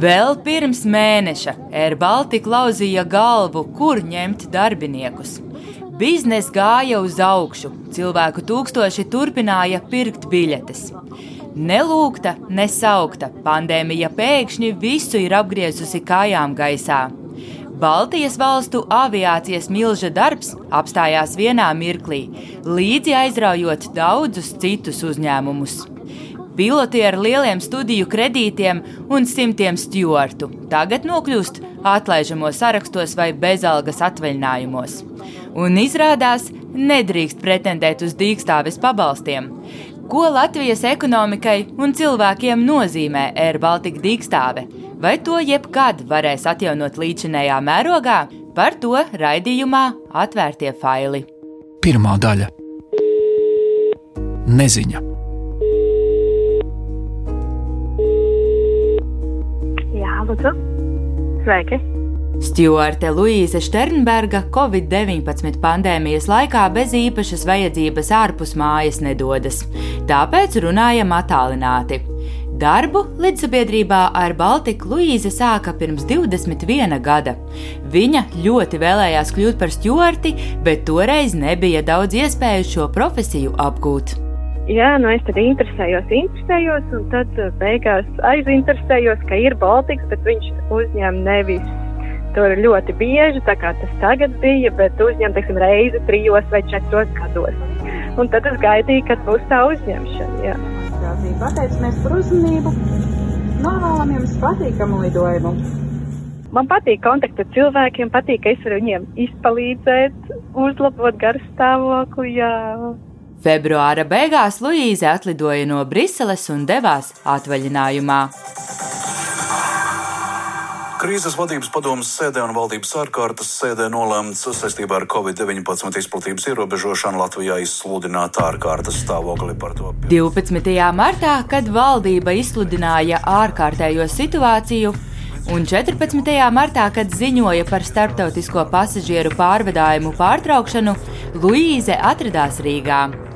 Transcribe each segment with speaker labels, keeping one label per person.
Speaker 1: Vēl pirms mēneša Air Baltica lauzīja galvu, kur ņemt darbiniekus. Biznesa gāja uz augšu, cilvēku tūkstoši turpināja pirkt biļetes. Nelūgta, nesaukta pandēmija pēkšņi visu ir apgriezusi kājām gaisā. Baltijas valstu aviācijas milža darbs apstājās vienā mirklī, līdzi aizraujot daudzus citus uzņēmumus. Piloti ar lieliem studiju kredītiem un simtiem stjuartu tagad nokļūst atlaižamo sarakstos vai bezalgas atvaļinājumos. Un izrādās, nedrīkst pretendēt uz dīkstāves pabalstiem. Ko Latvijas ekonomikai un cilvēkiem nozīmē Air Baltica dīkstāve? Vai to jebkad varēs atjaunot līdzinējā mērogā? Par to raidījumā atvērtie faili.
Speaker 2: Pirmā daļa - Neziņa.
Speaker 3: Lūdzu. Sveiki!
Speaker 1: Stjuarte Luīze Šternberga Covid-19 pandēmijas laikā bez īpašas vajadzības ārpus mājas nedodas, tāpēc runājam attālināti. Darbu līdzsabiedrībā ar Baltiku Luīze sāka pirms 21 gada. Viņa ļoti vēlējās kļūt par stjuarti, bet toreiz nebija daudz iespēju šo profesiju apgūt.
Speaker 3: Jā, nu es tad interesējos, interesējos, un tad beigās aizinteresējos, ka ir Baltiks, bet viņš uzņem nevis tur ļoti bieži, tā kā tas tagad bija, bet uzņem, teiksim, reizi trijos vai četros gados. Un tad es gaidīju, kad būs tā uzņemšana. Jā.
Speaker 4: Pateicamies par uzmanību. Novēlam jums patīkamu lidojumu.
Speaker 3: Man patīk kontakti ar cilvēkiem, patīk, ka es varu viņiem izpalīdzēt, uzlabot garstāvokli.
Speaker 1: Februāra beigās Luīze atlidoja no Briseles un devās atvaļinājumā.
Speaker 5: Krīzes vadības padomus sēdē un valdības ārkārtas sēdē nolēmts saistībā ar Covid-19 izplatības ierobežošanu Latvijā izsludināt ārkārtas stāvokli par to.
Speaker 1: 12. martā, kad valdība izsludināja ārkārtējo situāciju, un 14. martā, kad ziņoja par starptautisko pasažieru pārvadājumu pārtraukšanu, Luīze atradās Rīgā.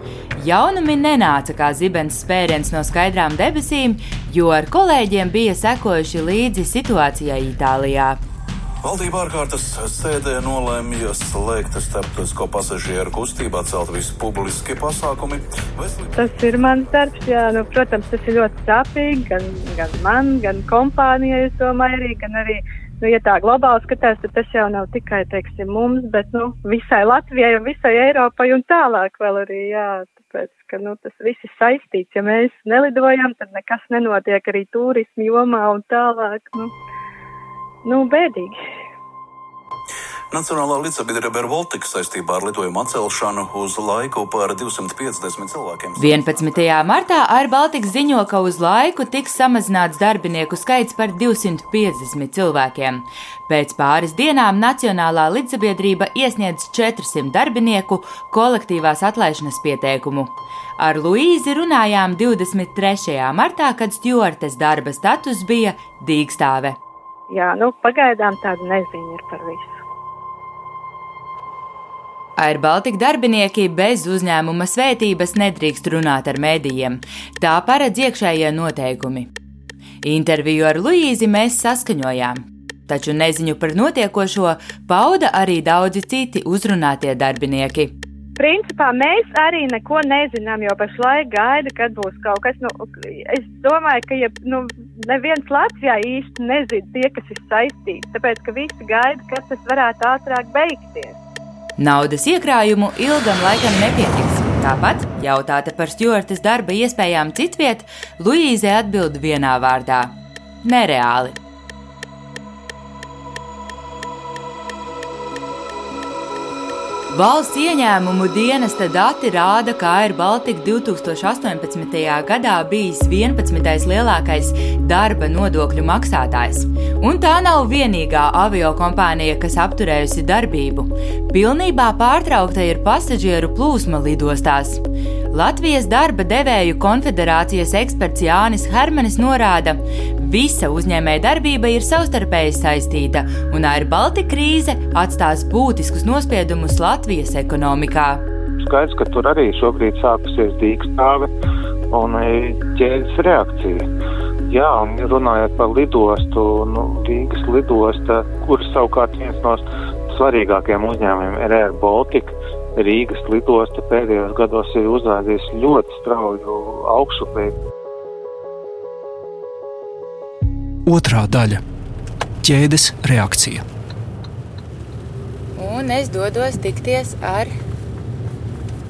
Speaker 1: Jaunumi nenāca kā zibens spēriens no skaidrām debesīm, jo ar kolēģiem bija sekojuši līdzi situācijai Itālijā.
Speaker 5: Valdība ārkārtas sēdē nolēma slēgt starptautisko pasažieru kustību, atcelt visi publiskie pasākumi.
Speaker 3: Vesli... Tas ir mans darbs, jā, nu, protams, tas ir ļoti sāpīgi gan, gan man, gan kompānijai, es domāju, arī, gan arī nu, ja tā globāli skatās, tad tas jau nav tikai, teiksim, mums, bet, nu, visai Latvijai un visai Eiropai un tālāk vēl arī, jā, tāpēc, ka, nu, tas viss ir saistīts. Ja mēs nelidojam, tad nekas nenotiek arī turismu jomā un tālāk, nu, nu bēdīgi.
Speaker 5: Nacionālā līdzsabiedrība Air Baltica saistībā ar lidojumu atcelšanu uz laiku par 250 cilvēkiem.
Speaker 1: 11. martā Air Baltica ziņo, ka uz laiku tiks samazināts darbinieku skaits par 250 cilvēkiem. Pēc pāris dienām Nacionālā līdzsabiedrība iesniedz 400 darbinieku kolektīvās atlaišanas pieteikumu. Ar Luīzi runājām 23. martā, kad stjuartes darba status bija dīkstāve.
Speaker 3: Jā, nu pagaidām tāda neziņa ir par visu.
Speaker 1: Air Baltica darbinieki bez uzņēmuma svētības nedrīkst runāt ar mēdījiem. Tā paredz iekšējie noteikumi. Interviju ar Luīzi mēs saskaņojām, taču neziņu par notiekošo pauda arī daudzi citi uzrunātie darbinieki.
Speaker 3: Principā mēs arī neko nezinām, jo pašlaik gaida, kad būs kaut kas. Nu, es domāju, ka ja, nu, neviens Latvijā īsti nezina tie, kas ir saistīti, tāpēc ka visi gaida, kad tas varētu ātrāk beigties.
Speaker 1: Naudas iekrājumu ilgam laikam nepietiks. Tāpat, jautāta par stjuartes darba iespējām citviet, Luīze atbild vienā vārdā - nereāli. Valsts ieņēmumu dienesta dati rāda, ka Air Baltica 2018. gadā bijis 11. lielākais darba nodokļu maksātājs. Un tā nav vienīgā avio kompānija, kas apturējusi darbību. Pilnībā pārtraukta ir pasažieru plūsma lidostās. Latvijas darba devēju konfederācijas eksperts Jānis Hermanis norāda, visa uzņēmēja darbība ir savstarpēji saistīta, un Air Baltica krīze atstās būtiskus nospiedumus Latvijas ekonomikā.
Speaker 6: Skaidrs, ka tur arī šobrīd sākusies dīkstāve un ķēdes reakcija. Jā, un runājot par lidostu, nu, Rīgas lidosta, kuras savukārt viens no svarīgākajiem uzņēmumiem ir Air Baltica. Rīgas lidosta pēdējos gados ir uzrādījusi ļoti strauju augšuplību.
Speaker 2: Otrā daļa - ķēdes reakcija.
Speaker 1: Un es dodos tikties ar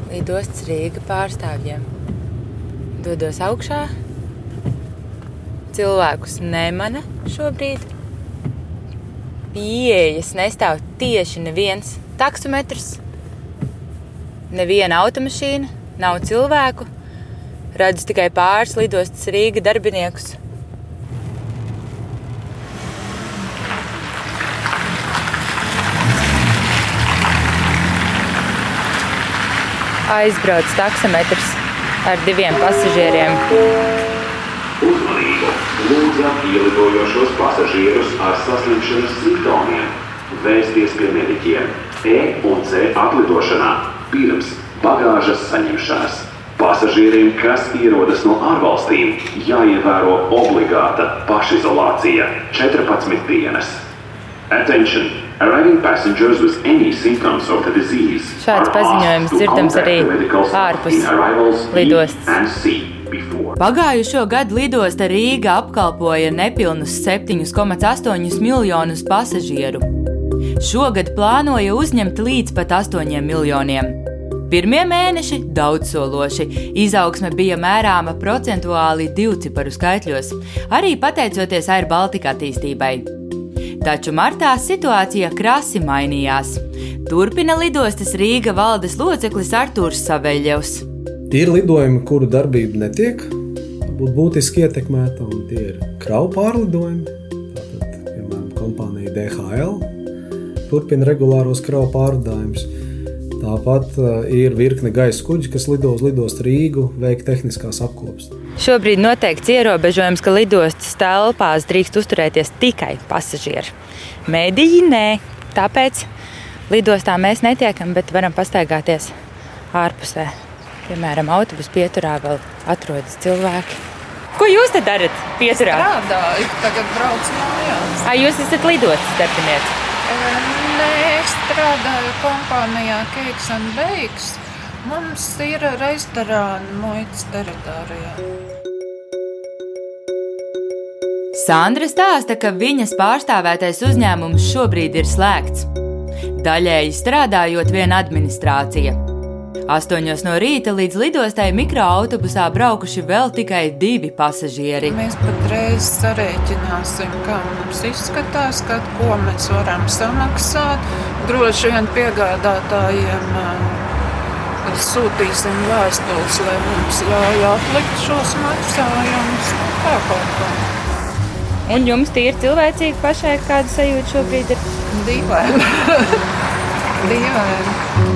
Speaker 1: lidostas Rīga pārstāvjiem. Dodos augšā. Cilvēkus nemana šobrīd. Pieejas nestāv tieši neviens taksometrs, neviena automašīna, nav cilvēku. Redzu tikai pāris lidostas Rīga darbiniekus. Aizbrauc taksometrs ar diviem pasažieriem.
Speaker 7: Uzmanību! Lūdzam ielidojošos pasažierus ar saslimšanas simptomiem. Vērsties pie mediķiem E un C atlidošanā pirms bagāžas saņemšanas. Pasažieriem, kas ierodas no ārvalstīm, jāievēro obligāta pašizolācija 14 dienas. Attention! Arriving passengers with any symptoms of the disease
Speaker 1: Šāds paziņojums dzirdams arī ārpus lidostas. Pagājušo gadu lidosta Rīga apkalpoja nepilnus 7,8 miljonus pasažieru. Šogad plānoja uzņemt līdz pat 8 miljoniem. Pirmie mēneši daudzsološi. Izaugsme bija mērāma procentuāli divciparu skaitļos, arī pateicoties Air Baltica attīstībai. Taču martā situācija krasi mainījās. Turpina lidostas Rīga valdes loceklis Artūrs Saveļevs.
Speaker 8: Tie ir lidojumi, kuru darbība netiek būt būtiski ietekmēta, un tie ir kravu pārlidojumi. Tātad, piemēram, kompānija DHL turpina regulāros kravu pārvadājumus. Tāpat uh, ir virkne gaisa kuģi, kas lido uz lidostu Rīgu, veikt tehniskās apkopes.
Speaker 1: Šobrīd noteikts ierobežojums, ka lidostas telpās drīkst uzturēties tikai pasažieri. Mēdīji nē, tāpēc lidostā mēs netiekam, bet varam pastaigāties ārpusē. Piemēram, autobusu pieturā vēl atrodas cilvēki. Ko jūs te darat? Pieturā.
Speaker 9: Strādāju, tagad braucu mājās.
Speaker 1: Ai, jūs esat lidostas darbinieks.
Speaker 9: Nē, es strādāju kompānijā Cakes and Bakes. Mums ir restorāni muitas teritorijā.
Speaker 1: Sandra stāsta, ka viņas pārstāvētais uzņēmums šobrīd ir slēgts. Daļēji strādājot vien administrācija. Astoņos no rīta līdz lidostai mikroautobusā braukuši vēl tikai divi pasažieri.
Speaker 9: Mēs patreiz sarēķināsim, kā mums izskatās, kad ko mēs varam samaksāt. Droši vien piegādātājiem uh, sūtīsim vēstules, lai mums ļauj atlikt šos maksājumus. Nu, Tā kaut kā
Speaker 1: Un jums tie ir cilvēcīgi pašai, kāda sajūta šobrīd ir?
Speaker 9: dīvaini. dīvaini.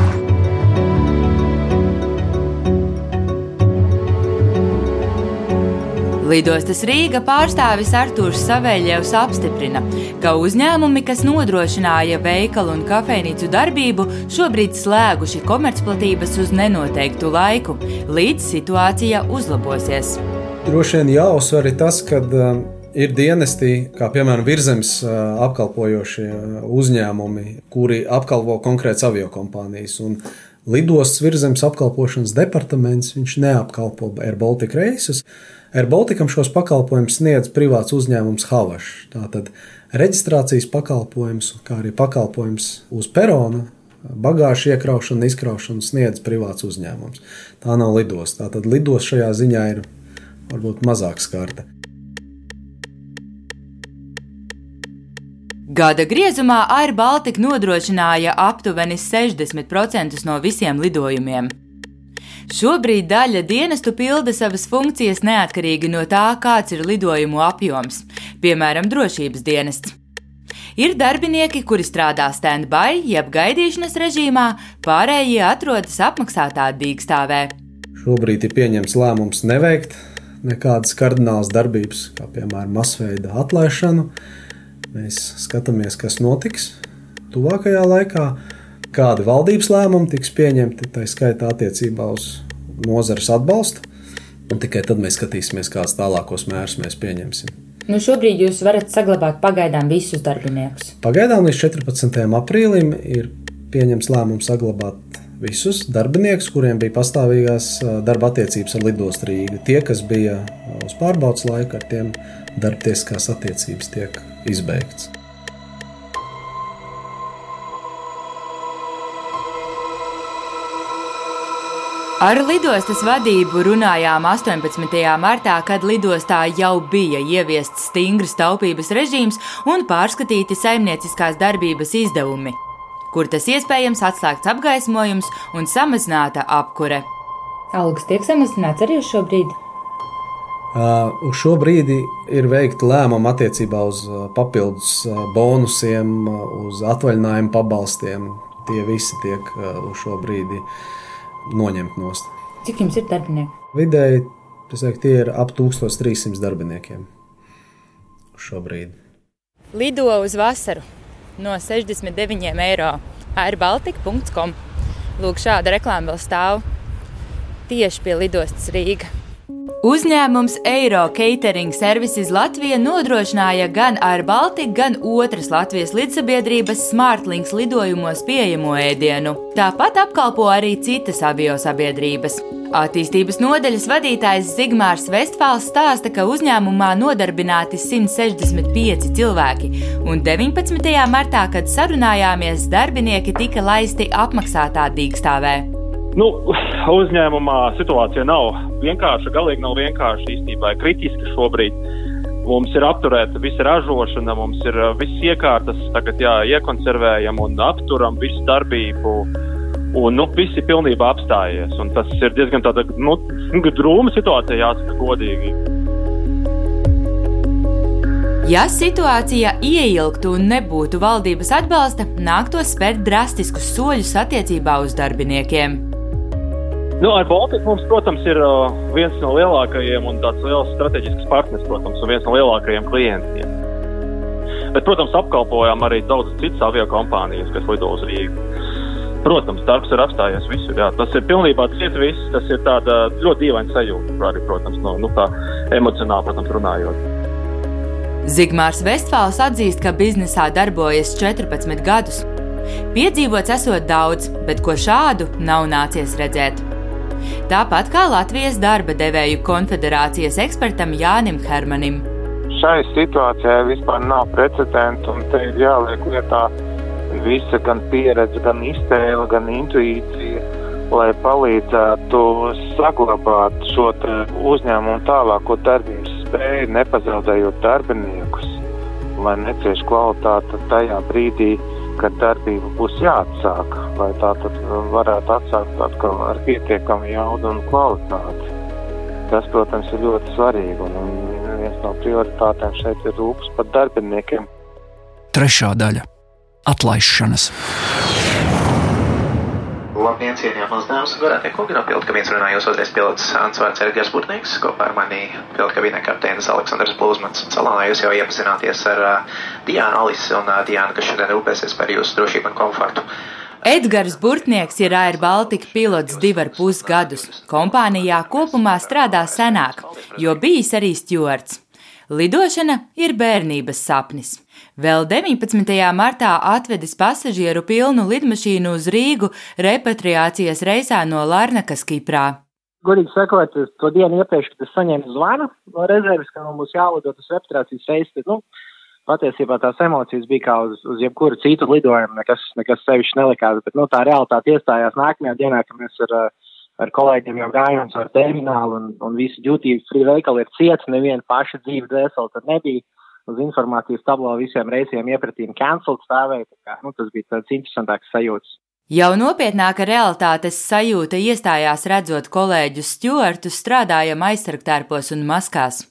Speaker 1: Lidostas Rīga pārstāvis Artūrs Savēļevs apstiprina, ka uzņēmumi, kas nodrošināja veikalu un kafejnīcu darbību, šobrīd slēguši komercplatības uz nenoteiktu laiku, līdz situācija uzlabosies.
Speaker 8: Droši vien jāuzsver arī tas, ka uh, ir dienesti, kā piemēram virzemes uh, apkalpojošie uh, uzņēmumi, kuri apkalpo konkrētas aviokompānijas. Lidostas virzemes apkalpošanas departaments neapkalpo Air Baltica reisus. Air Balticam šos pakalpojumus sniedz privāts uzņēmums Havašs. Tātad reģistrācijas pakalpojums, kā arī pakalpojums uz perona, bagāžu iekraušanu izkraušanu sniedz privāts uzņēmums. Tā nav lidosta. Tātad lidosta šajā ziņā ir varbūt mazāk skarta.
Speaker 1: Gada griezumā Air Baltica nodrošināja aptuveni 60% no visiem lidojumiem. Šobrīd daļa dienestu pilda savas funkcijas neatkarīgi no tā, kāds ir lidojumu apjoms, piemēram, drošības dienests. Ir darbinieki, kuri strādā stand-by, jeb gaidīšanas režīmā, pārējie atrodas apmaksātā dīkstāvē.
Speaker 8: Šobrīd ir pieņemts lēmums neveikt nekādas kardinālas darbības, kā piemēram masveida atlaišanu. Mēs skatāmies, kas notiks tuvākajā laikā kādi valdības lēmumi tiks pieņemti, tā skaitā attiecībā uz nozares atbalstu. Un tikai tad mēs skatīsimies, kādus tālākos mērus mēs pieņemsim.
Speaker 1: Nu šobrīd jūs varat saglabāt pagaidām visus darbiniekus.
Speaker 8: Pagaidām līdz 14. aprīlim ir pieņems lēmumu saglabāt visus darbiniekus, kuriem bija pastāvīgās darba attiecības ar lidostu Rīgu. Tie, kas bija uz pārbaudas laika, ar tiem darbtiesiskās attiecības tiek izbeigts.
Speaker 1: Ar lidostas vadību runājām 18. martā, kad lidostā jau bija ieviests stingrs taupības režīms un pārskatīti saimnieciskās darbības izdevumi, kur tas iespējams atslēgts apgaismojums un samazināta apkure. Algas tiek samazināts arī uz šo brīdi.
Speaker 8: Uh, uz šo brīdi ir veikta lēmuma attiecībā uz papildus bonusiem, uz atvaļinājumu pabalstiem. Tie visi tiek uh, uz šo brīdi uh, noņemt nost.
Speaker 1: Cik jums ir darbinieki?
Speaker 8: Vidēji teiktu, tie ir ap 1300 darbiniekiem šobrīd.
Speaker 1: Lido uz vasaru no 69 eiro. airbaltika.com. Lūk, šāda reklāma vēl stāv tieši pie lidostas Rīgas. Uzņēmums Eiro Catering Services Latvija nodrošināja gan ar Baltiku, gan otras Latvijas līdzsabiedrības Smartlinks lidojumos pieejamo ēdienu. Tāpat apkalpo arī citas avio sabiedrības. Attīstības nodaļas vadītājs Zigmārs Vestfāls stāsta, ka uzņēmumā nodarbināti 165 cilvēki, un 19. martā, kad sarunājāmies, darbinieki tika laisti apmaksātā dīkstāvē.
Speaker 10: Nu, uzņēmumā situācija nav vienkārša, galīgi nav vienkārša. Īstenībā ir kritiska šobrīd. Mums ir apturēta visa ražošana, mums ir viss iekārtas, tagad jā, iekonservējam un apturam visu darbību. Un nu, viss ir pilnībā apstājies. Tas ir diezgan tāda nu, drūma situācija, jāsaka, godīgi.
Speaker 1: Ja situācija ieilgtu un nebūtu valdības atbalsta, nāktos spērt drastiskus soļus attiecībā uz darbiniekiem.
Speaker 10: Nu, ar Baltiku mums, protams, ir uh, viens no lielākajiem un tāds liels strateģisks partners, protams, un viens no lielākajiem klientiem. Bet, protams, apkalpojām arī daudzas citas avio kompānijas, kas lido uz Rīgu. Protams, darbs ir apstājies visur. Jā. Tas ir pilnībā ciets viss. Tas ir ļoti dīvaina sajūta, arī, protams, no nu, tā emocionāli, protams, runājot.
Speaker 1: Zigmārs Vestfāls atzīst, ka biznesā darbojas 14 gadus. Piedzīvots esot daudz, bet ko šādu nav nācies redzēt tāpat kā Latvijas darba devēju konfederācijas ekspertam Jānim Hermanim.
Speaker 6: Šai situācijai vispār nav precedenta, un te ir jāliek lietā visa gan pieredze, gan iztēle, gan intuīcija, lai palīdzētu saglabāt šo uzņēmumu tālāko darbības spēju, nepazaudējot darbiniekus, lai necieš kvalitāte tajā brīdī, kad darbība būs jāatsāk, lai tā tad varētu atsākt atkal ar pietiekamu jaudu un kvalitāti. Tas, protams, ir ļoti svarīgi, un viens no prioritātēm šeit ir rūpes par darbiniekiem.
Speaker 2: Trešā daļa - atlaišanas.
Speaker 11: Labdien, cienījamās dāmas un godātie kungi, no piltkabīnes runājos otrais pilots Ansvārds Ergers Burtnieks, kopā ar mani piltkabīnē kapteinis Aleksandrs Plūzmans. Salonā jūs jau iepazināties ar uh, Diānu Alisi un uh, Diānu, kas šodien rūpēsies par jūsu drošību un komfortu.
Speaker 1: Edgars Burtnieks ir Air Baltica pilots divu ar pus gadus. Kompānijā kopumā strādā senāk, jo bijis arī stjuards. Lidošana ir bērnības sapnis. Vēl 19. martā atvedis pasažieru pilnu lidmašīnu uz Rīgu repatriācijas reisā no Larnakas, Kiprā.
Speaker 12: Godīgi sakot, to dienu iepriekš, kad es saņēmu zvanu no rezerves, ka mums jālido uz repatriācijas reisi, nu, patiesībā tās emocijas bija kā uz, uz jebkuru citu lidojumu, nekas, nekas sevišķi nelikās, bet, nu, tā realitāte iestājās nākamajā dienā, kad mēs ar ar kolēģiem jau gājām caur terminālu un, un visi duty free veikali ir cieti, neviena paša dzīve dvēseli tad nebija. Uz informācijas tablo visiem reisiem iepratīm cancelled stāvēja, tā kā, nu, tas bija tāds interesantāks sajūts.
Speaker 1: Jau nopietnāka realitātes sajūta iestājās redzot kolēģus stjuartus strādājam aizsargtērpos un maskās.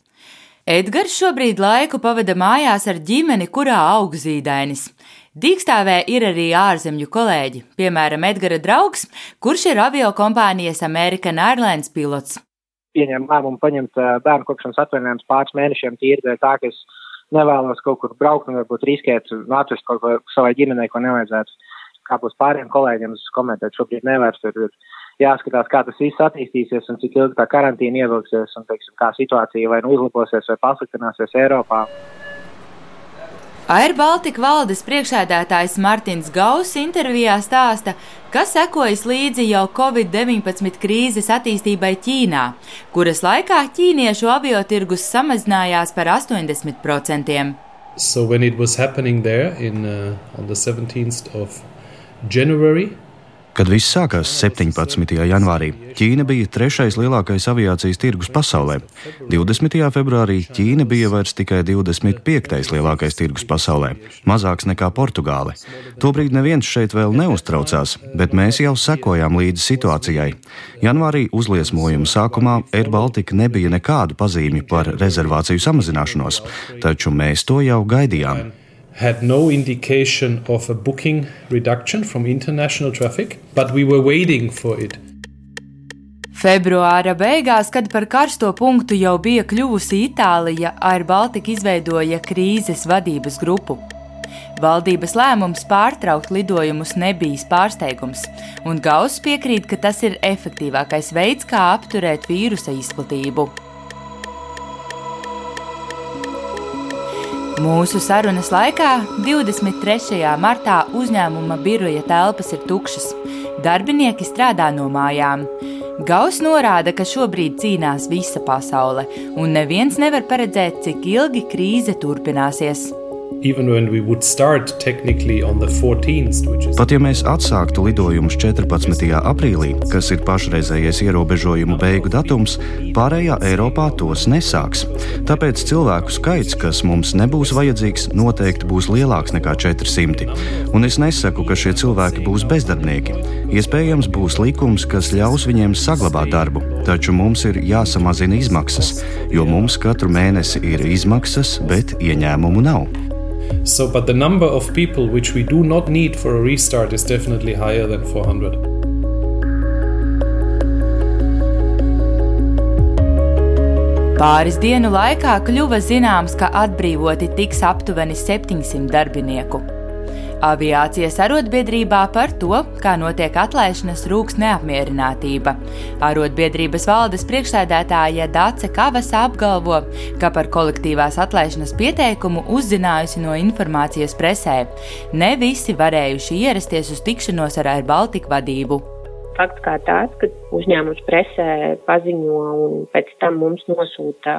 Speaker 1: Edgars šobrīd laiku pavada mājās ar ģimeni, kurā aug zīdainis. Dīkstāvē ir arī ārzemju kolēģi, piemēram, Edgara draugs, kurš ir avio kompānijas American Airlines pilots.
Speaker 12: Pieņem lēmumu paņemt bērnu kopšanas atvaļinājumus pāris mēnešiem tīri dēļ tā, ka es nevēlos kaut kur braukt un varbūt riskēt un atvest kaut ko savai ģimenei, ko nevajadzētu. Kā būs pāriem kolēģiem, es komentēt šobrīd nevaru, tur ir jāskatās, kā tas viss attīstīsies un cik ilgi tā karantīna ievilksies un, teiksim, kā situācija vai nu uzlabosies vai pasliktināsies Eiropā.
Speaker 1: Air Baltica valdes priekšsēdētājs Martins Gauss intervijā stāsta, ka sekojas līdzi jau Covid-19 krīzes attīstībai Ķīnā, kuras laikā ķīniešu aviotirgus samazinājās par 80%.
Speaker 13: So when it was happening there in uh, on the 17th of January,
Speaker 14: Kad viss sākās 17. janvārī, Ķīna bija trešais lielākais aviācijas tirgus pasaulē. 20. februārī Ķīna bija vairs tikai 25. lielākais tirgus pasaulē, mazāks nekā Portugāle. Tobrīd neviens šeit vēl neuztraucās, bet mēs jau sekojām līdzi situācijai. Janvārī uzliesmojuma sākumā Air Baltica nebija nekādu pazīmi par rezervāciju samazināšanos, taču mēs to jau gaidījām
Speaker 13: had no indication of a booking reduction from international traffic, but we were waiting for it.
Speaker 1: Februāra beigās, kad par karsto punktu jau bija kļuvusi Itālija, Air Baltica izveidoja krīzes vadības grupu. Valdības lēmums pārtraukt lidojumus nebija pārsteigums, un Gauss piekrīt, ka tas ir efektīvākais veids, kā apturēt vīrusa izplatību. Mūsu sarunas laikā 23. martā uzņēmuma biroja telpas ir tukšas. Darbinieki strādā no mājām. Gauss norāda, ka šobrīd cīnās visa pasaule, un neviens nevar paredzēt, cik ilgi krīze turpināsies.
Speaker 14: Pat ja mēs atsāktu lidojumus 14. aprīlī, kas ir pašreizējais ierobežojumu beigu datums, pārējā Eiropā tos nesāks. Tāpēc cilvēku skaits, kas mums nebūs vajadzīgs, noteikti būs lielāks nekā 400. Un es nesaku, ka šie cilvēki būs bezdarbnieki. Iespējams, būs likums, kas ļaus viņiem saglabāt darbu, taču mums ir jāsamazina izmaksas, jo mums katru mēnesi ir izmaksas, bet ieņēmumu nav.
Speaker 13: So, but the number of people which we do not need for a restart is definitely higher than 400.
Speaker 1: Pāris dienu laikā kļuva zināms, ka atbrīvoti tiks aptuveni 700 darbinieku. Aviācijas arotbiedrībā par to, kā notiek atlaišanas, rūks neapmierinātība. Arotbiedrības valdes priekšsēdētāja Dāce Kavasa apgalvo, ka par kolektīvās atlaišanas pieteikumu uzzinājusi no informācijas presē. Ne visi varējuši ierasties uz tikšanos ar Air Baltica vadību
Speaker 15: fakts kā tāds, ka uzņēmums presē paziņo un pēc tam mums nosūta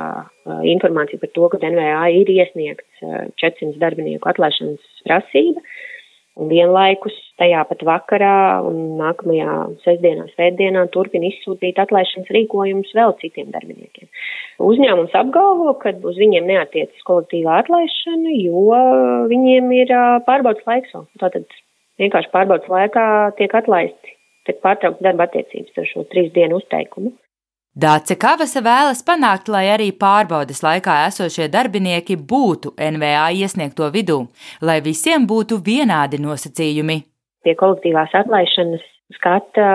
Speaker 15: informāciju par to, ka NVA ir iesniegts 400 darbinieku atlaišanas prasība. Un vienlaikus tajā pat vakarā un nākamajā sestdienā, svētdienā turpina izsūtīt atlaišanas rīkojumus vēl citiem darbiniekiem. Uzņēmums apgalvo, ka uz viņiem neatiecas kolektīvā atlaišana, jo viņiem ir pārbaudas laiks. Tātad vienkārši pārbaudas laikā tiek atlaisti, tiek pārtraukts darba attiecības ar šo trīs dienu uzteikumu.
Speaker 1: Dāce Kavasa vēlas panākt, lai arī pārbaudas laikā esošie darbinieki būtu NVA iesniegto vidū, lai visiem būtu vienādi nosacījumi.
Speaker 15: Pie kolektīvās atlaišanas skata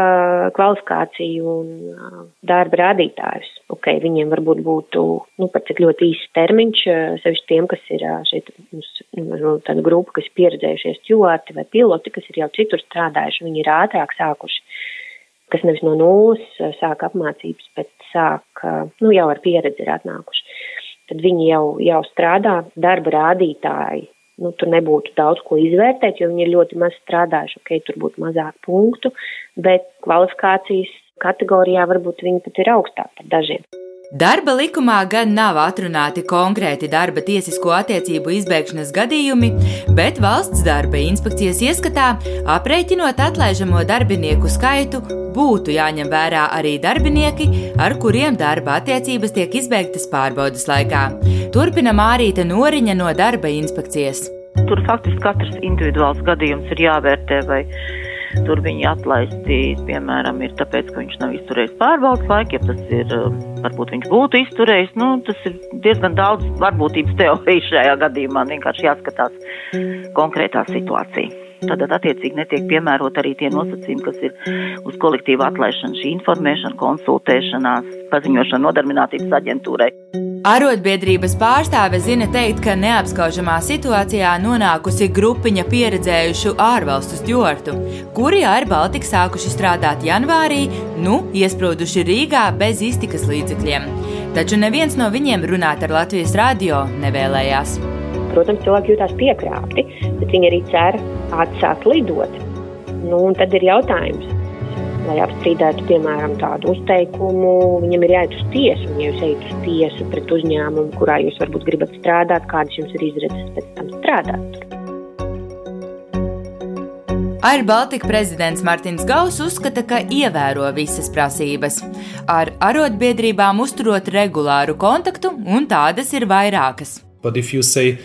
Speaker 15: kvalifikāciju un darba rādītājus. Okay, viņiem varbūt būtu nu, pat cik ļoti īsts termiņš, sevišķi tiem, kas ir šeit nu, tāda grupa, kas pieredzējušies ķoti vai piloti, kas ir jau citur strādājuši, viņi ir ātrāk sākuši kas nevis no nulles eh, sāk apmācības, bet sāk, eh, nu, jau ar pieredzi ir atnākuši. Tad viņi jau, jau strādā, darba rādītāji. Nu, tur nebūtu daudz ko izvērtēt, jo viņi ir ļoti maz strādājuši. Ok, tur būtu mazāk punktu, bet kvalifikācijas kategorijā varbūt viņi pat ir augstāk par dažiem.
Speaker 1: Darba likumā gan nav atrunāti konkrēti darba tiesisko attiecību izbeigšanas gadījumi, bet valsts darba inspekcijas ieskatā, aprēķinot atlaižamo darbinieku skaitu, būtu jāņem vērā arī darbinieki, ar kuriem darba attiecības tiek izbeigtas pārbaudas laikā. Turpina Mārīta Noriņa no darba inspekcijas.
Speaker 16: Tur faktiski katrs individuāls gadījums ir jāvērtē, vai tur viņi atlaisti, piemēram, ir tāpēc, ka viņš nav izturējis pārbaudas laiku, ja tas ir, um, varbūt viņš būtu izturējis, nu, tas ir diezgan daudz varbūtības teoriju šajā gadījumā, vienkārši jāskatās konkrētā situācija. Tad attiecīgi netiek piemērot arī tie nosacījumi, kas ir uz kolektīvu atlaišanu, šī informēšana, konsultēšanās, paziņošana nodarbinātības aģentūrai.
Speaker 1: Arotbiedrības pārstāve zina teikt, ka neapskaužamā situācijā nonākusi grupiņa pieredzējušu ārvalstu stjortu, kuri ar Baltiku sākuši strādāt janvārī, nu iesprūduši Rīgā bez iztikas līdzekļiem. Taču neviens no viņiem runāt ar Latvijas radio nevēlējās.
Speaker 15: Protams, cilvēki jutās piekrāpti, bet viņi arī cer atsākt lidot. Nu, tad ir jautājums, lai apstrīdētu, piemēram, tādu uzteikumu, viņam ir jāiet uz tiesu. Ja jūs ejat uz tiesu pret uzņēmumu, kurā jūs varbūt gribat strādāt, kādas jums ir izredzes pēc tam strādāt.
Speaker 1: Ar Baltiku prezidents Mārtiņš Gauss uzskata, ka ievēro visas prasības. Ar arotbiedrībām uzturot regulāru kontaktu, un tādas ir vairākas.
Speaker 13: But if you say.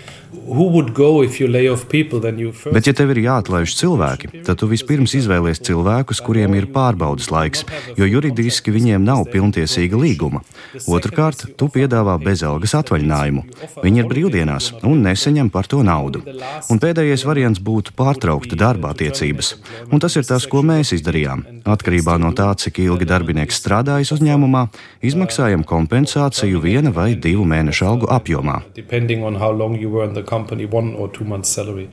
Speaker 14: Bet, ja tev ir jāatlaiž cilvēki, tad tu vispirms izvēlies cilvēkus, kuriem ir pārbaudas laiks, jo juridiski viņiem nav pilntiesīga līguma. Otrakārt, tu piedāvā bezalgas atvaļinājumu. Viņi ir brīvdienās un neseņem par to naudu. Un pēdējais variants būtu pārtraukt darba attiecības. Un tas ir tas, ko mēs izdarījām. Atkarībā no tā, cik ilgi darbinieks strādājis uzņēmumā, izmaksājam kompensāciju viena vai divu mēnešu algu apjomā
Speaker 13: the company one or two months' salary.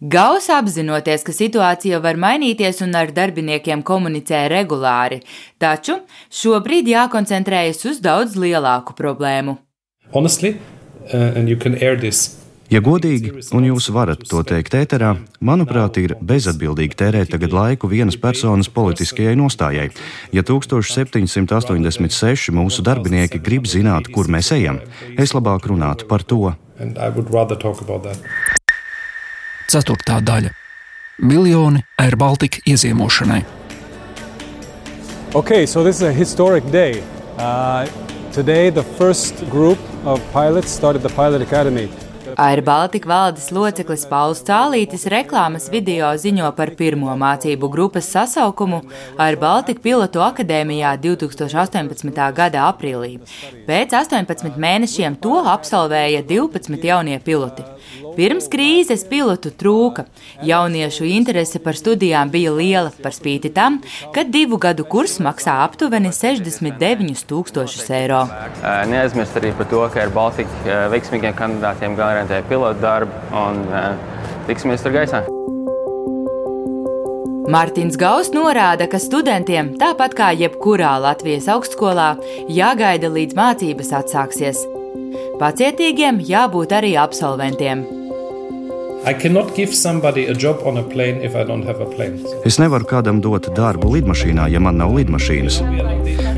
Speaker 1: Gauss apzinoties, ka situācija var mainīties un ar darbiniekiem komunicē regulāri, taču šobrīd jākoncentrējas uz daudz lielāku problēmu.
Speaker 13: Honestly, uh, and you can air this
Speaker 14: Ja godīgi, un jūs varat to teikt ēterā, manuprāt, ir bezatbildīgi tērēt tagad laiku vienas personas politiskajai nostājai. Ja 1786 mūsu darbinieki grib zināt, kur mēs ejam, es labāk runātu par to.
Speaker 2: Ceturtā daļa - miljoni Air Baltica ieziemošanai.
Speaker 17: Okay, so this is a historic day. Uh, today, the first group of pilots started the pilot academy.
Speaker 1: Air Baltica valdes loceklis Pauls Cālītis reklāmas video ziņo par pirmo mācību grupas sasaukumu Air Baltica pilotu akadēmijā 2018. gada aprīlī. Pēc 18 mēnešiem to absolvēja 12 jaunie piloti. Pirms krīzes pilotu trūka. Jauniešu interese par studijām bija liela, par spīti tam, ka divu gadu kurs maksā aptuveni 69 tūkstošus eiro.
Speaker 18: Neaizmirst arī par to, ka ar Baltiku veiksmīgiem kandidātiem garantē pilotu darbu un tiksimies tur gaisā.
Speaker 1: Mārtiņš Gauss norāda, ka studentiem, tāpat kā jebkurā Latvijas augstskolā, jāgaida līdz mācības atsāksies. Pacietīgiem jābūt arī absolventiem.
Speaker 14: Es nevaru kādam dot darbu lidmašīnā, ja man nav lidmašīnas.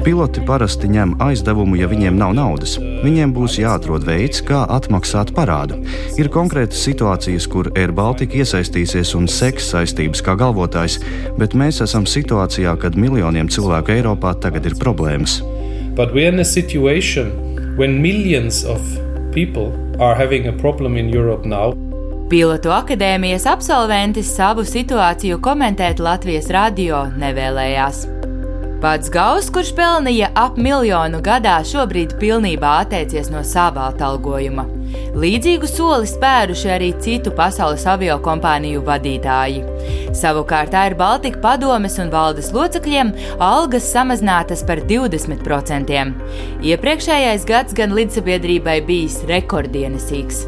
Speaker 14: Piloti parasti ņem aizdevumu, ja viņiem nav naudas. Viņiem būs jāatrod veids, kā atmaksāt parādu. Ir konkrētas situācijas, kur Air Baltica iesaistīsies un seks saistības kā galvotājs, bet mēs esam situācijā, kad miljoniem cilvēku Eiropā tagad ir problēmas.
Speaker 13: But we're in a situation when millions of people are having a problem in Europe now.
Speaker 1: Pilotu akadēmijas absolventi savu situāciju komentēt Latvijas radio nevēlējās. Pats Gauss, kurš pelnīja ap miljonu gadā, šobrīd pilnībā atteicies no sava atalgojuma. Līdzīgu soli spēruši arī citu pasaules avio kompāniju vadītāji. Savukārt Air Baltica padomes un valdes locekļiem algas samazinātas par 20%. Iepriekšējais gads gan līdzsabiedrībai bijis rekordienesīgs.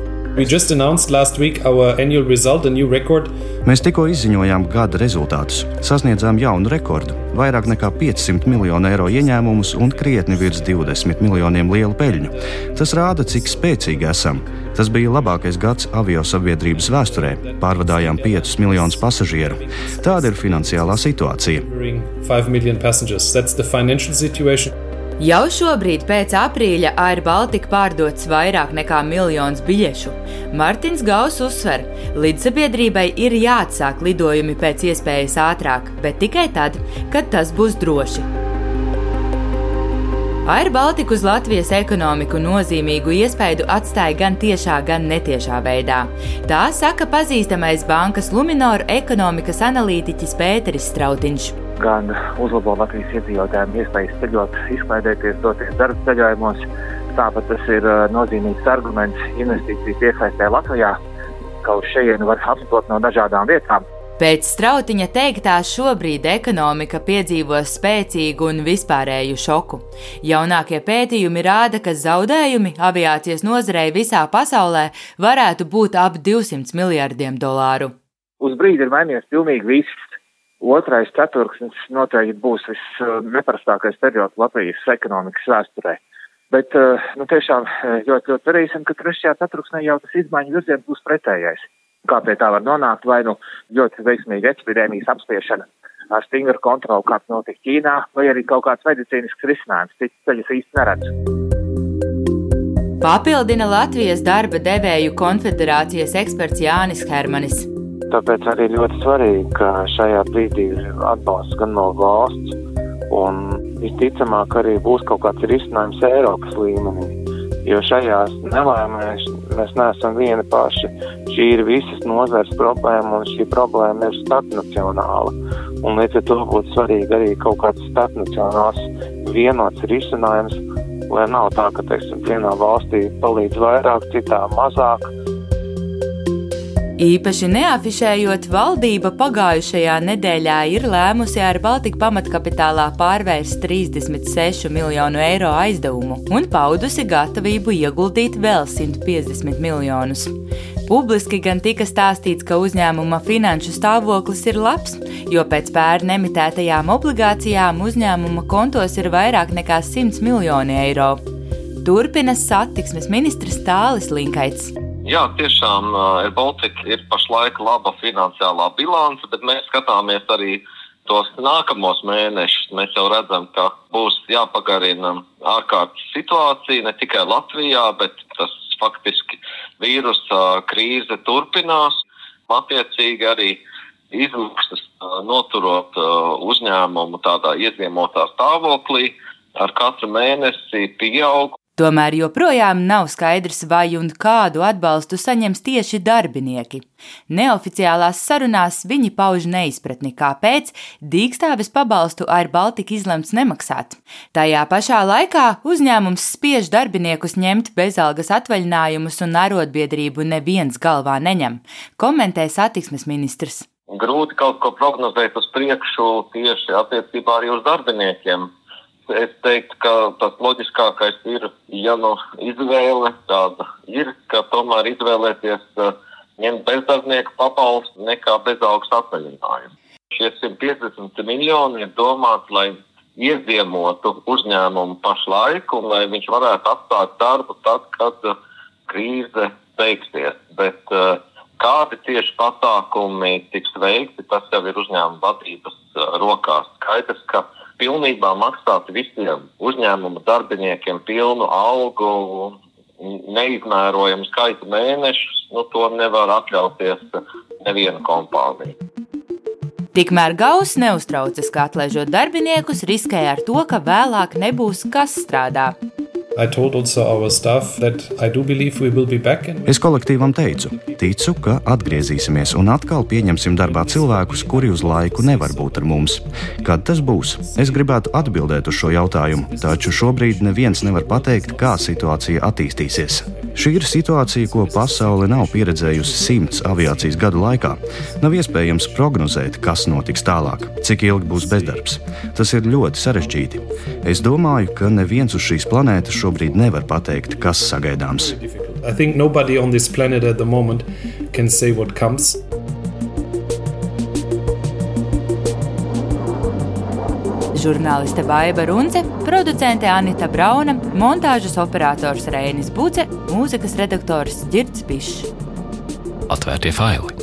Speaker 14: Mēs tikko izziņojām gada rezultātus. Sasniedzām jaunu rekordu - vairāk nekā 500 miljonu eiro ieņēmumus un krietni virs 20 miljoniem lielu peļņu. Tas rāda, cik spēcīgi esam. Tas bija labākais gads avio sabiedrības vēsturē. Pārvadājām 5 miljonus pasažieru. Tāda ir finansiālā situācija.
Speaker 1: Jau šobrīd, pēc aprīļa, Air Baltica pārdots vairāk nekā miljons biļešu. Mārtiņš Gauss uzsver, ka līdzsabiedrībai ir jāatsāk lidojumi pēc iespējas ātrāk, bet tikai tad, kad tas būs droši. Air Baltica uz Latvijas ekonomiku nozīmīgu iespaidu atstāja gan tiešā, gan netiešā veidā. Tā saka pazīstamais bankas Luminor ekonomikas analītiķis Pēteris Strautiņš
Speaker 6: gan uzlabo Latvijas iedzīvotājiem iespējas ceļot, izklaidēties, doties darba ceļojumos. Tāpat tas ir uh, nozīmīgs arguments investīciju piesaistē Latvijā, ka uz šejienu var apstot no dažādām vietām.
Speaker 1: Pēc strautiņa teiktā šobrīd ekonomika piedzīvo spēcīgu un vispārēju šoku. Jaunākie pētījumi rāda, ka zaudējumi aviācijas nozarei visā pasaulē varētu būt ap 200 miljardiem dolāru.
Speaker 12: Uz brīdi ir mainījies pilnīgi viss. Otrais ceturksnis noteikti būs visneparastākais periods Latvijas ekonomikas vēsturē. Bet nu, tiešām ļoti, ļoti cerīsim, ka trešajā ceturksnī jau tas izmaiņu virziens būs pretējais kā pie tā var nonākt, vai nu ļoti veiksmīga epidēmijas apspiešana ar stingru kontroli, kāds notika Ķīnā, vai arī kaut kāds medicīnisks risinājums, cits ceļus īsti neredz.
Speaker 1: Papildina Latvijas darba devēju konfederācijas eksperts Jānis Hermanis.
Speaker 6: Tāpēc arī ļoti svarīgi, ka šajā brīdī ir atbalsts gan no valsts, un visticamāk arī būs kaut kāds risinājums Eiropas līmenī. Jo šajās nelaimēs mēs neesam vieni paši. Šī ir visas nozares problēma, un šī problēma ir starpnacionāla. Un līdz ar to būtu svarīgi arī kaut kāds starpnacionāls vienots risinājums, lai nav tā, ka, teiksim, vienā valstī palīdz vairāk, citā mazāk.
Speaker 1: Īpaši neafišējot, valdība pagājušajā nedēļā ir lēmusi ar Baltika pamatkapitālā pārvērst 36 miljonu eiro aizdevumu un paudusi gatavību ieguldīt vēl 150 miljonus. Publiski gan tika stāstīts, ka uzņēmuma finanšu stāvoklis ir labs, jo pēc pērn emitētajām obligācijām uzņēmuma kontos ir vairāk nekā 100 miljoni eiro. Turpina satiksmes ministrs Tālis Linkaits.
Speaker 19: Jā, tiešām Air Baltica ir pašlaik laba finansiālā bilance, bet mēs skatāmies arī tos nākamos mēnešus. Mēs jau redzam, ka būs jāpagarina ārkārtas situācija ne tikai Latvijā, bet tas faktiski vīrusa krīze turpinās. Attiecīgi arī izmaksas noturot uzņēmumu tādā iezīmotā stāvoklī ar katru mēnesi pieaug.
Speaker 1: Tomēr joprojām nav skaidrs, vai un kādu atbalstu saņems tieši darbinieki. Neoficiālās sarunās viņi pauž neizpratni, kāpēc dīkstāves pabalstu ar Baltiku izlemts nemaksāt. Tajā pašā laikā uzņēmums spiež darbiniekus ņemt bezalgas atvaļinājumus un arotbiedrību neviens galvā neņem, komentē satiksmes ministrs.
Speaker 19: Grūti kaut ko prognozēt uz priekšu tieši attiecībā arī uz darbiniekiem es teiktu, ka tas loģiskākais ir, ja nu izvēle tāda ir, ka tomēr izvēlēties uh, ņemt bezdarbnieku pabalstu nekā bezaugstu atvaļinājumu. Šie 150 miljoni ir domāti, lai ieziemotu uzņēmumu pašlaik un lai viņš varētu atstāt darbu tad, kad uh, krīze beigsies. Bet uh, kādi tieši pasākumi tiks veikti, tas jau ir uzņēmuma vadības rokās. Skaidrs, ka pilnībā maksāt visiem uzņēmuma darbiniekiem pilnu algu, neizmērojamu skaitu mēnešus, nu, to nevar atļauties neviena kompānija.
Speaker 1: Tikmēr Gauss neuztraucas, ka atlaižot darbiniekus, riskē ar to, ka vēlāk nebūs kas strādā.
Speaker 14: Es kolektīvam teicu, ticu, ka atgriezīsimies un atkal pieņemsim darbā cilvēkus, kuri uz laiku nevar būt ar mums. Kad tas būs? Es gribētu atbildēt uz šo jautājumu, taču šobrīd neviens nevar pateikt, kā situācija attīstīsies. Šī ir situācija, ko pasaule nav pieredzējusi simts aviācijas gadu laikā. Nav iespējams prognozēt, kas notiks tālāk, cik ilgi būs bezdarbs. Tas ir ļoti sarežģīti. Es domāju, ka neviens uz šīs planētas šobrīd nevar pateikt, kas sagaidāms.
Speaker 13: I think nobody on this planet at the moment can say what comes.
Speaker 1: žurnāliste Baiva Runce, producente Anita Brauna, montāžas operators Reinis Buce, mūzikas redaktors Girts Bišs.
Speaker 2: Atvērtie faili!